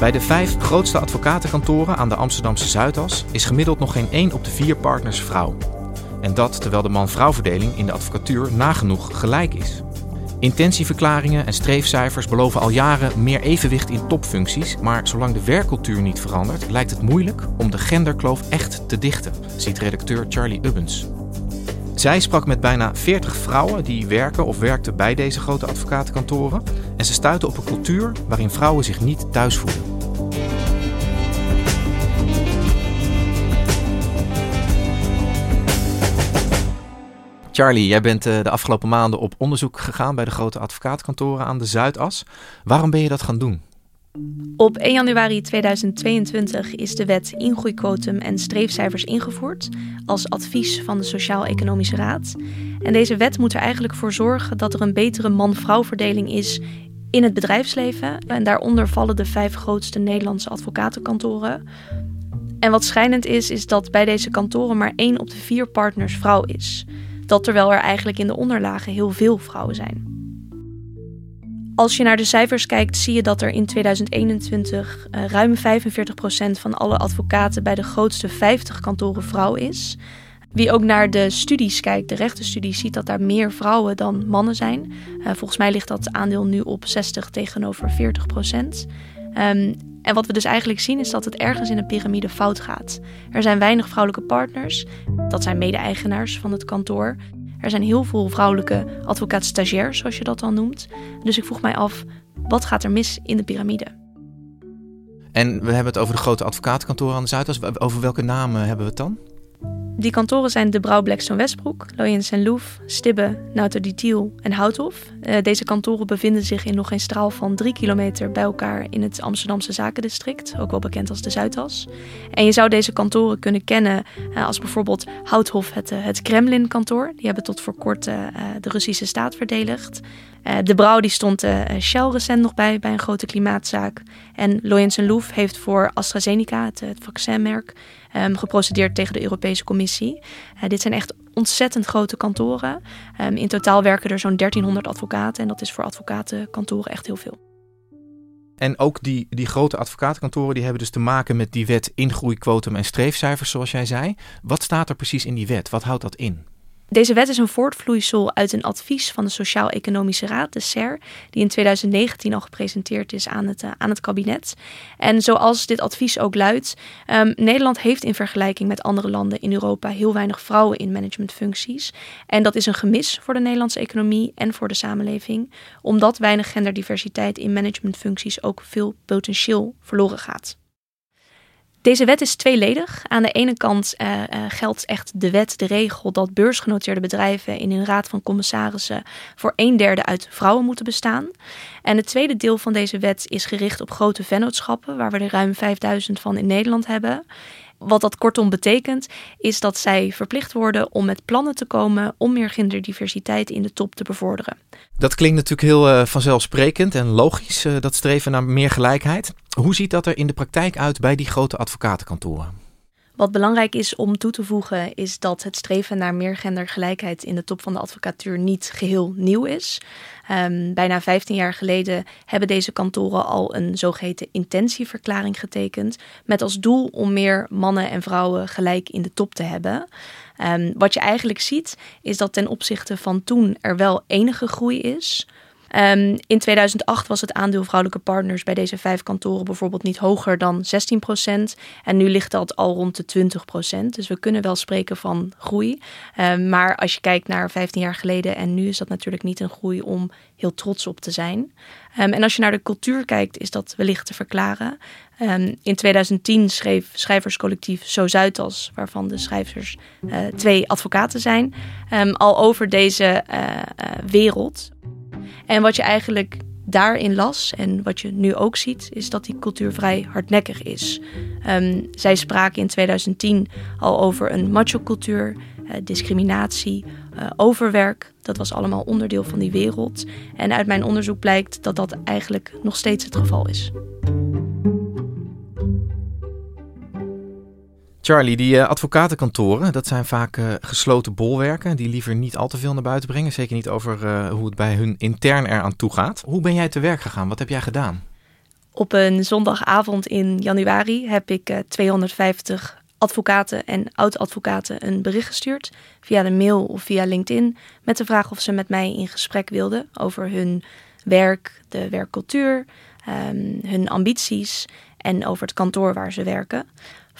Bij de vijf grootste advocatenkantoren aan de Amsterdamse Zuidas is gemiddeld nog geen één op de vier partners vrouw. En dat terwijl de man-vrouwverdeling in de advocatuur nagenoeg gelijk is. Intentieverklaringen en streefcijfers beloven al jaren meer evenwicht in topfuncties, maar zolang de werkcultuur niet verandert, lijkt het moeilijk om de genderkloof echt te dichten, ziet redacteur Charlie Ubbens. Zij sprak met bijna 40 vrouwen die werken of werkten bij deze grote advocatenkantoren en ze stuiten op een cultuur waarin vrouwen zich niet thuis voelen. Charlie, jij bent eh, de afgelopen maanden op onderzoek gegaan bij de grote advocaatkantoren aan de Zuidas. Waarom ben je dat gaan doen? Op 1 januari 2022 is de wet ingroeiquotum en streefcijfers ingevoerd als advies van de Sociaal-Economische Raad. En deze wet moet er eigenlijk voor zorgen dat er een betere man-vrouw verdeling is in het bedrijfsleven. En daaronder vallen de vijf grootste Nederlandse advocatenkantoren. En wat schijnend is, is dat bij deze kantoren maar één op de vier partners vrouw is. Dat terwijl er eigenlijk in de onderlagen heel veel vrouwen zijn. Als je naar de cijfers kijkt, zie je dat er in 2021 uh, ruim 45% van alle advocaten bij de grootste 50 kantoren vrouw is. Wie ook naar de studies kijkt, de rechtenstudies, ziet dat daar meer vrouwen dan mannen zijn. Uh, volgens mij ligt dat aandeel nu op 60 tegenover 40 procent. Um, en wat we dus eigenlijk zien is dat het ergens in een piramide fout gaat. Er zijn weinig vrouwelijke partners, dat zijn mede-eigenaars van het kantoor. Er zijn heel veel vrouwelijke advocaat-stagiairs, zoals je dat dan noemt. Dus ik vroeg mij af, wat gaat er mis in de piramide? En we hebben het over de grote advocatenkantoren aan de Zuidas. Over welke namen hebben we het dan? Die kantoren zijn De Brouw, Blackstone, Westbroek, Loyens en Loef, Stibbe, Nauter Tiel en Houthof. Uh, deze kantoren bevinden zich in nog geen straal van drie kilometer bij elkaar in het Amsterdamse zakendistrict, ook wel bekend als de Zuidas. En je zou deze kantoren kunnen kennen uh, als bijvoorbeeld Houthof, het, uh, het Kremlin-kantoor. Die hebben tot voor kort de Russische staat verdedigd. De Brouw die stond Shell recent nog bij, bij een grote klimaatzaak. En Loyens en Loef heeft voor AstraZeneca, het, het vaccinmerk, um, geprocedeerd tegen de Europese Commissie. Dit zijn echt ontzettend grote kantoren. Um, in totaal werken er zo'n 1300 advocaten en dat is voor advocatenkantoren echt heel veel. En ook die, die grote advocatenkantoren die hebben dus te maken met die wet ingroeiquotum en streefcijfers, zoals jij zei. Wat staat er precies in die wet? Wat houdt dat in? Deze wet is een voortvloeisel uit een advies van de Sociaal-Economische Raad, de SER, die in 2019 al gepresenteerd is aan het, uh, aan het kabinet. En zoals dit advies ook luidt, um, Nederland heeft in vergelijking met andere landen in Europa heel weinig vrouwen in managementfuncties. En dat is een gemis voor de Nederlandse economie en voor de samenleving, omdat weinig genderdiversiteit in managementfuncties ook veel potentieel verloren gaat. Deze wet is tweeledig. Aan de ene kant uh, uh, geldt echt de wet, de regel dat beursgenoteerde bedrijven in hun raad van commissarissen voor een derde uit vrouwen moeten bestaan. En het tweede deel van deze wet is gericht op grote vennootschappen, waar we er ruim 5000 van in Nederland hebben. Wat dat kortom betekent, is dat zij verplicht worden om met plannen te komen om meer genderdiversiteit in de top te bevorderen. Dat klinkt natuurlijk heel uh, vanzelfsprekend en logisch, uh, dat streven naar meer gelijkheid. Hoe ziet dat er in de praktijk uit bij die grote advocatenkantoren? Wat belangrijk is om toe te voegen, is dat het streven naar meer gendergelijkheid in de top van de advocatuur niet geheel nieuw is. Um, bijna 15 jaar geleden hebben deze kantoren al een zogeheten intentieverklaring getekend. Met als doel om meer mannen en vrouwen gelijk in de top te hebben. Um, wat je eigenlijk ziet, is dat ten opzichte van toen er wel enige groei is. Um, in 2008 was het aandeel vrouwelijke partners bij deze vijf kantoren bijvoorbeeld niet hoger dan 16%. En nu ligt dat al rond de 20%. Dus we kunnen wel spreken van groei. Um, maar als je kijkt naar 15 jaar geleden en nu is dat natuurlijk niet een groei om heel trots op te zijn. Um, en als je naar de cultuur kijkt, is dat wellicht te verklaren. In 2010 schreef schrijverscollectief Zo Zuidas, waarvan de schrijvers uh, twee advocaten zijn, al over deze uh, uh, wereld. En wat je eigenlijk daarin las en wat je nu ook ziet, is dat die cultuur vrij hardnekkig is. Um, zij spraken in 2010 al over een macho-cultuur, uh, discriminatie, uh, overwerk. Dat was allemaal onderdeel van die wereld. En uit mijn onderzoek blijkt dat dat eigenlijk nog steeds het geval is. Charlie, die uh, advocatenkantoren, dat zijn vaak uh, gesloten bolwerken die liever niet al te veel naar buiten brengen. Zeker niet over uh, hoe het bij hun intern eraan toe gaat. Hoe ben jij te werk gegaan? Wat heb jij gedaan? Op een zondagavond in januari heb ik 250 advocaten en oud-advocaten een bericht gestuurd via de mail of via LinkedIn met de vraag of ze met mij in gesprek wilden over hun werk, de werkcultuur, um, hun ambities en over het kantoor waar ze werken.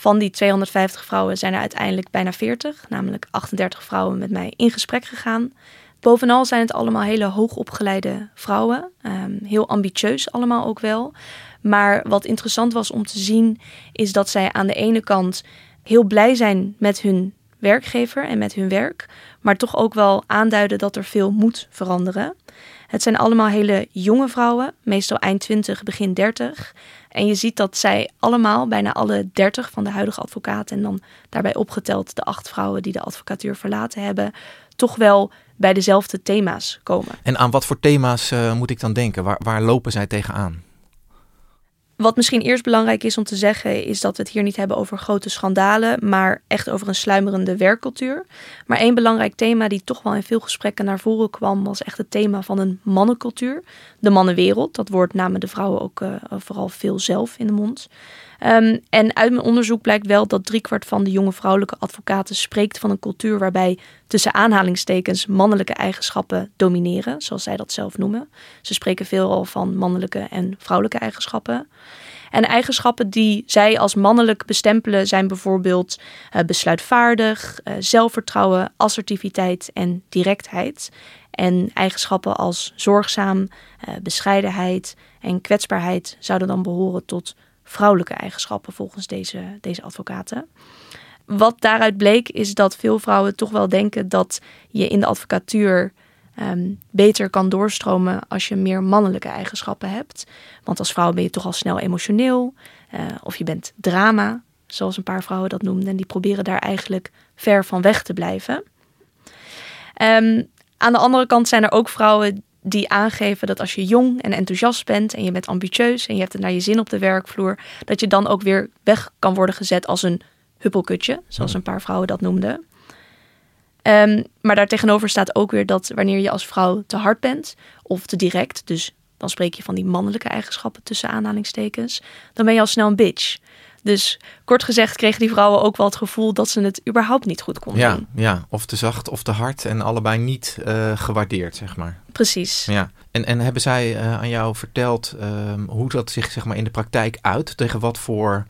Van die 250 vrouwen zijn er uiteindelijk bijna 40, namelijk 38 vrouwen met mij in gesprek gegaan. Bovenal zijn het allemaal hele hoogopgeleide vrouwen, um, heel ambitieus allemaal ook wel. Maar wat interessant was om te zien, is dat zij aan de ene kant heel blij zijn met hun werkgever en met hun werk, maar toch ook wel aanduiden dat er veel moet veranderen. Het zijn allemaal hele jonge vrouwen, meestal eind 20, begin 30. En je ziet dat zij allemaal, bijna alle 30 van de huidige advocaten, en dan daarbij opgeteld de acht vrouwen die de advocatuur verlaten hebben, toch wel bij dezelfde thema's komen. En aan wat voor thema's uh, moet ik dan denken? Waar, waar lopen zij tegenaan? Wat misschien eerst belangrijk is om te zeggen, is dat we het hier niet hebben over grote schandalen, maar echt over een sluimerende werkcultuur. Maar één belangrijk thema die toch wel in veel gesprekken naar voren kwam, was echt het thema van een mannencultuur. De mannenwereld. Dat woord namen de vrouwen ook uh, vooral veel zelf in de mond. Um, en uit mijn onderzoek blijkt wel dat driekwart van de jonge vrouwelijke advocaten spreekt van een cultuur waarbij tussen aanhalingstekens mannelijke eigenschappen domineren, zoals zij dat zelf noemen. Ze spreken veelal van mannelijke en vrouwelijke eigenschappen. En eigenschappen die zij als mannelijk bestempelen zijn bijvoorbeeld uh, besluitvaardig, uh, zelfvertrouwen, assertiviteit en directheid. En eigenschappen als zorgzaam, uh, bescheidenheid en kwetsbaarheid zouden dan behoren tot vrouwelijke eigenschappen volgens deze, deze advocaten. Wat daaruit bleek is dat veel vrouwen toch wel denken dat je in de advocatuur um, beter kan doorstromen als je meer mannelijke eigenschappen hebt. Want als vrouw ben je toch al snel emotioneel uh, of je bent drama, zoals een paar vrouwen dat noemden. En die proberen daar eigenlijk ver van weg te blijven. Um, aan de andere kant zijn er ook vrouwen die aangeven dat als je jong en enthousiast bent en je bent ambitieus en je hebt het naar je zin op de werkvloer, dat je dan ook weer weg kan worden gezet als een huppelkutje, zoals een paar vrouwen dat noemden. Um, maar daartegenover staat ook weer dat wanneer je als vrouw te hard bent of te direct, dus dan spreek je van die mannelijke eigenschappen tussen aanhalingstekens, dan ben je al snel een bitch. Dus kort gezegd kregen die vrouwen ook wel het gevoel dat ze het überhaupt niet goed konden ja, doen. Ja, of te zacht of te hard en allebei niet uh, gewaardeerd, zeg maar. Precies. Ja. En, en hebben zij uh, aan jou verteld um, hoe dat zich zeg maar, in de praktijk uit? Tegen wat voor,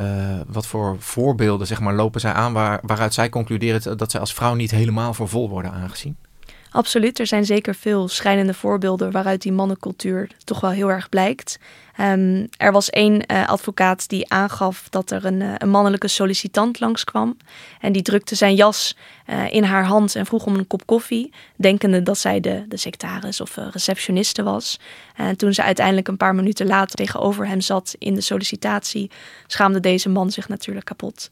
uh, wat voor voorbeelden zeg maar, lopen zij aan waar, waaruit zij concluderen dat zij als vrouw niet helemaal voor vol worden aangezien? Absoluut, er zijn zeker veel schrijnende voorbeelden waaruit die mannencultuur toch wel heel erg blijkt. Um, er was één uh, advocaat die aangaf dat er een, uh, een, mannelijke sollicitant langskwam. En die drukte zijn jas uh, in haar hand en vroeg om een kop koffie. Denkende dat zij de, de secretaris of receptioniste was. En toen ze uiteindelijk een paar minuten later tegenover hem zat in de sollicitatie, schaamde deze man zich natuurlijk kapot.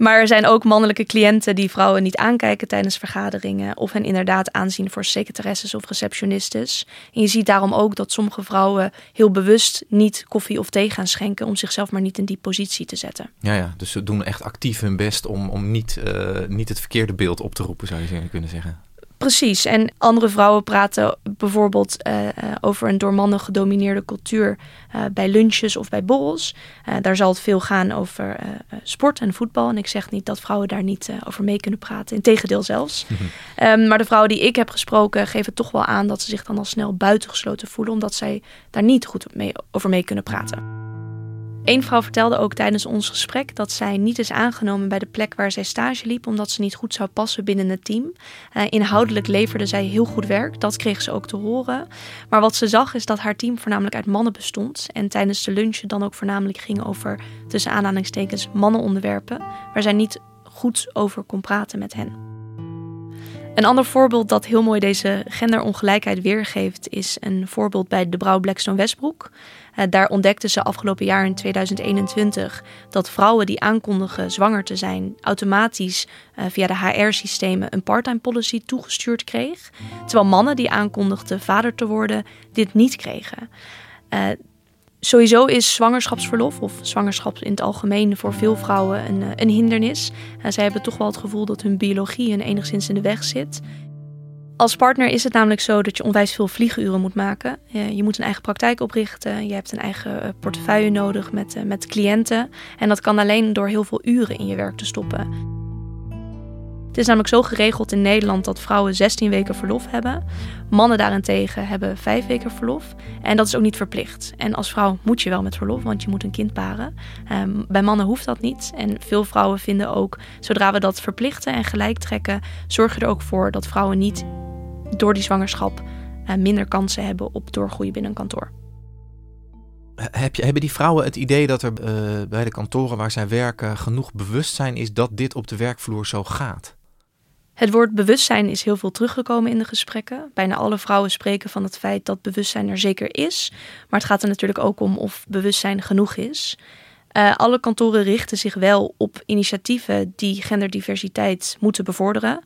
Maar er zijn ook mannelijke cliënten die vrouwen niet aankijken tijdens vergaderingen of hen inderdaad aanzien voor secretaresses of receptionistes. En je ziet daarom ook dat sommige vrouwen heel bewust niet koffie of thee gaan schenken om zichzelf maar niet in die positie te zetten. Ja, ja dus ze doen echt actief hun best om, om niet, uh, niet het verkeerde beeld op te roepen, zou je kunnen zeggen. Precies. En andere vrouwen praten bijvoorbeeld uh, over een door mannen gedomineerde cultuur uh, bij lunches of bij borrels. daar zal het veel gaan over sport en voetbal. En ik zeg niet dat vrouwen daar niet over mee kunnen praten. Integendeel zelfs. um, maar de vrouwen die ik heb gesproken geven toch wel aan dat ze zich dan al snel buitengesloten voelen. Omdat zij daar niet goed mee, over mee kunnen praten. Eén vrouw vertelde ook tijdens ons gesprek dat zij niet is aangenomen bij de plek waar zij stage liep, omdat ze niet goed zou passen binnen het team. Uh, inhoudelijk leverde zij heel goed werk, dat kreeg ze ook te horen. Maar wat ze zag is dat haar team voornamelijk uit mannen bestond en tijdens de lunchen dan ook voornamelijk ging over tussen aanhalingstekens mannenonderwerpen, waar zij niet goed over kon praten met hen. Een ander voorbeeld dat heel mooi deze genderongelijkheid weergeeft, is een voorbeeld bij de Brouw Blackstone Westbroek. Uh, daar ontdekten ze afgelopen jaar in 2021 dat vrouwen die aankondigen zwanger te zijn, automatisch uh, via de HR-systemen een parttime policy toegestuurd kreeg. Terwijl mannen die aankondigden vader te worden, dit niet kregen. Sowieso is zwangerschapsverlof of zwangerschap in het algemeen voor veel vrouwen een, eh, een hindernis. Uh, zij hebben toch wel het gevoel dat hun biologie hun enigszins in de weg zit. Als partner is het namelijk zo dat je onwijs veel vlieguren moet maken. Uh, je moet een eigen praktijk oprichten. Je hebt een eigen portefeuille nodig met, met cliënten. En dat kan alleen door heel veel uren in je werk te stoppen. Het is namelijk zo geregeld in Nederland dat vrouwen 16 weken verlof hebben. Mannen daarentegen hebben 5 weken verlof. En dat is ook niet verplicht. En als vrouw moet je wel met verlof, want je moet een kind paren. Um, bij mannen hoeft dat niet. En veel vrouwen vinden ook, zodra we dat verplichten en gelijk trekken, zorgen er ook voor dat vrouwen niet door die zwangerschap uh, minder kansen hebben op doorgroeien binnen een kantoor. Heb je, hebben die vrouwen het idee dat er uh, bij de kantoren waar zij werken genoeg bewustzijn is dat dit op de werkvloer zo gaat? Het woord bewustzijn is heel veel teruggekomen in de gesprekken. Bijna alle vrouwen spreken van het feit dat bewustzijn er zeker is. Maar het gaat er natuurlijk ook om of bewustzijn genoeg is. Uh, alle kantoren richten zich wel op initiatieven die genderdiversiteit moeten bevorderen.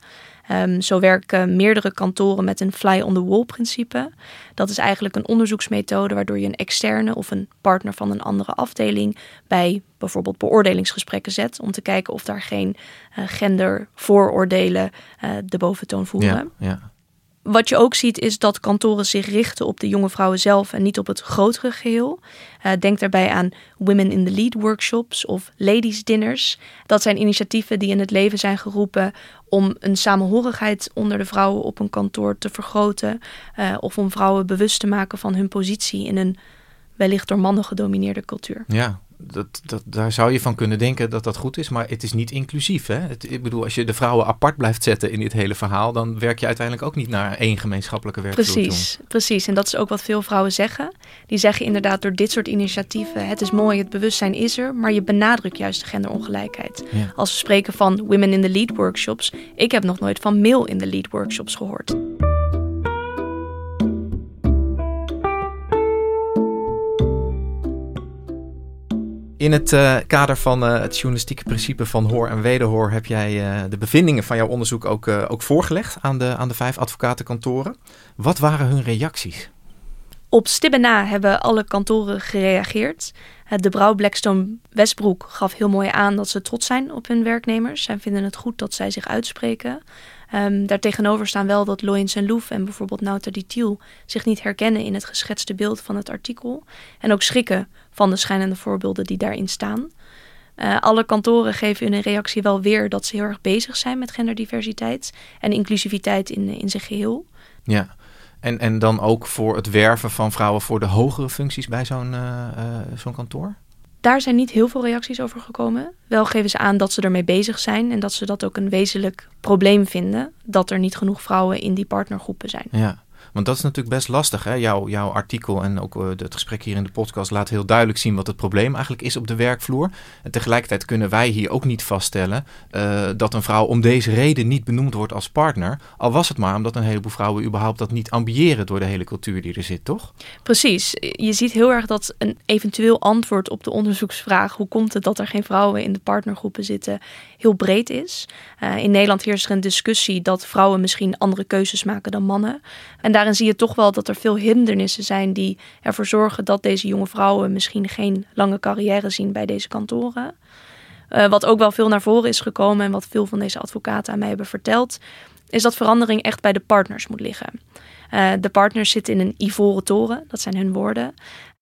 Um, zo werken meerdere kantoren met een fly-on-the-wall principe. Dat is eigenlijk een onderzoeksmethode waardoor je een externe of een partner van een andere afdeling bij bijvoorbeeld beoordelingsgesprekken zet om te kijken of daar geen uh, gendervooroordelen uh, de boventoon voeren. Ja. Wat je ook ziet is dat kantoren zich richten op de jonge vrouwen zelf en niet op het grotere geheel. Uh, denk daarbij aan Women in the Lead workshops of Ladies Dinners. Dat zijn initiatieven die in het leven zijn geroepen om een samenhorigheid onder de vrouwen op een kantoor te vergroten. Uh, of om vrouwen bewust te maken van hun positie in een wellicht door mannen gedomineerde cultuur. Ja, dat, dat, daar zou je van kunnen denken dat dat goed is, maar het is niet inclusief. Hè? Het, ik bedoel, als je de vrouwen apart blijft zetten in dit hele verhaal, dan werk je uiteindelijk ook niet naar één gemeenschappelijke werkvloer. Precies, precies. En dat is ook wat veel vrouwen zeggen. Die zeggen inderdaad door dit soort initiatieven, het is mooi, het bewustzijn is er, maar je benadrukt juist de genderongelijkheid. Ja. Als we spreken van Women in the Lead workshops, ik heb nog nooit van Male in the Lead workshops gehoord. In het uh, kader van uh, het journalistieke principe van hoor en wederhoor heb jij uh, de bevindingen van jouw onderzoek ook, ook voorgelegd aan de, aan de vijf advocatenkantoren. Wat waren hun reacties? Op stibben na hebben alle kantoren gereageerd. De Brouw Blackstone Westbroek gaf heel mooi aan dat ze trots zijn op hun werknemers. Zij vinden het goed dat zij zich uitspreken. Um, daartegenover staan wel dat Loyens en Loef en bijvoorbeeld Nauta Ditiel zich niet herkennen in het geschetste beeld van het artikel. En ook schrikken van de schijnende voorbeelden die daarin staan. Uh, alle kantoren geven in een reactie wel weer dat ze heel erg bezig zijn met genderdiversiteit en inclusiviteit in, in zijn geheel. Ja, en, en dan ook voor het werven van vrouwen voor de hogere functies bij zo'n uh, uh, zo'n kantoor? Daar zijn niet heel veel reacties over gekomen. Wel geven ze aan dat ze ermee bezig zijn en dat ze dat ook een wezenlijk probleem vinden. Dat er niet genoeg vrouwen in die partnergroepen zijn. Ja, Want dat is natuurlijk best lastig. Hè? Jouw, jouw artikel en ook uh, het gesprek hier in de podcast laat heel duidelijk zien wat het probleem eigenlijk is op de werkvloer. En tegelijkertijd kunnen wij hier ook niet vaststellen uh, dat een vrouw om deze reden niet benoemd wordt als partner. Al was het maar omdat een heleboel vrouwen überhaupt dat niet ambiëren door de hele cultuur die er zit, toch? Precies. Je ziet heel erg dat een eventueel antwoord op de onderzoeksvraag: hoe komt het dat er geen vrouwen in de partnergroepen zitten, heel breed is. Uh, in Nederland heerst er een discussie dat vrouwen misschien andere keuzes maken dan mannen. En daarin zie je toch wel dat er veel hindernissen zijn die ervoor zorgen dat deze jonge vrouwen misschien geen lange carrière zien bij deze kantoren. Uh, wat ook wel veel naar voren is gekomen en wat veel van deze advocaten aan mij hebben verteld, is dat verandering echt bij de partners moet liggen. Uh, de partners zitten in een ivoren toren, dat zijn hun woorden.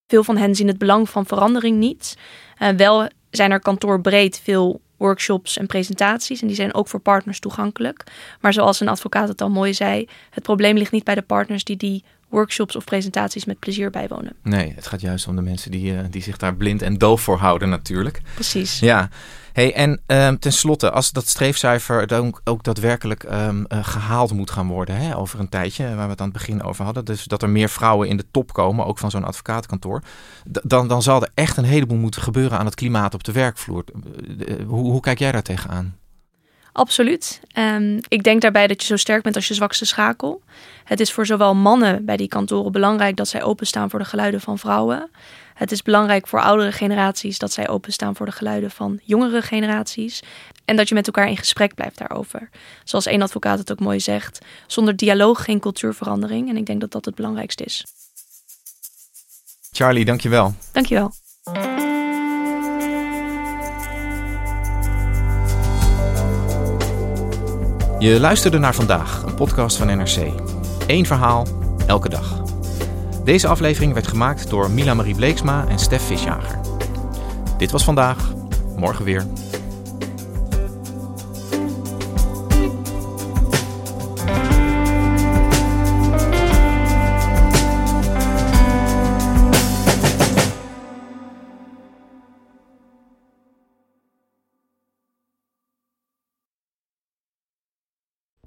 Veel van hen zien het belang van verandering niet. Uh, wel zijn er kantoorbreed veel workshops en presentaties. En die zijn ook voor partners toegankelijk. Maar zoals een advocaat het al mooi zei, het probleem ligt niet bij de partners die die workshops of presentaties met plezier bijwonen. Nee, het gaat juist om de mensen die, uh, die zich daar blind en doof voor houden natuurlijk. Precies. Ja. Hey, en um, tenslotte, als dat streefcijfer dan ook daadwerkelijk um, uh, gehaald moet gaan worden hè, over een tijdje, waar we het aan het begin over hadden, dus dat er meer vrouwen in de top komen, ook van zo'n advocatenkantoor, dan, dan zal er echt een heleboel moeten gebeuren aan het klimaat op de werkvloer. Hoe, hoe kijk jij daar tegenaan? Absoluut. Um, ik denk daarbij dat je zo sterk bent als je zwakste schakel. Het is voor zowel mannen bij die kantoren belangrijk dat zij openstaan voor de geluiden van vrouwen. Het is belangrijk voor oudere generaties dat zij openstaan voor de geluiden van jongere generaties. En dat je met elkaar in gesprek blijft daarover. Zoals één advocaat het ook mooi zegt: zonder dialoog geen cultuurverandering. En ik denk dat dat het belangrijkste is. Charlie, dankjewel. Dankjewel. Je luisterde naar vandaag, een podcast van NRC. Eén verhaal, elke dag. Deze aflevering werd gemaakt door Mila Marie Bleeksma en Stef Visjager. Dit was vandaag, morgen weer.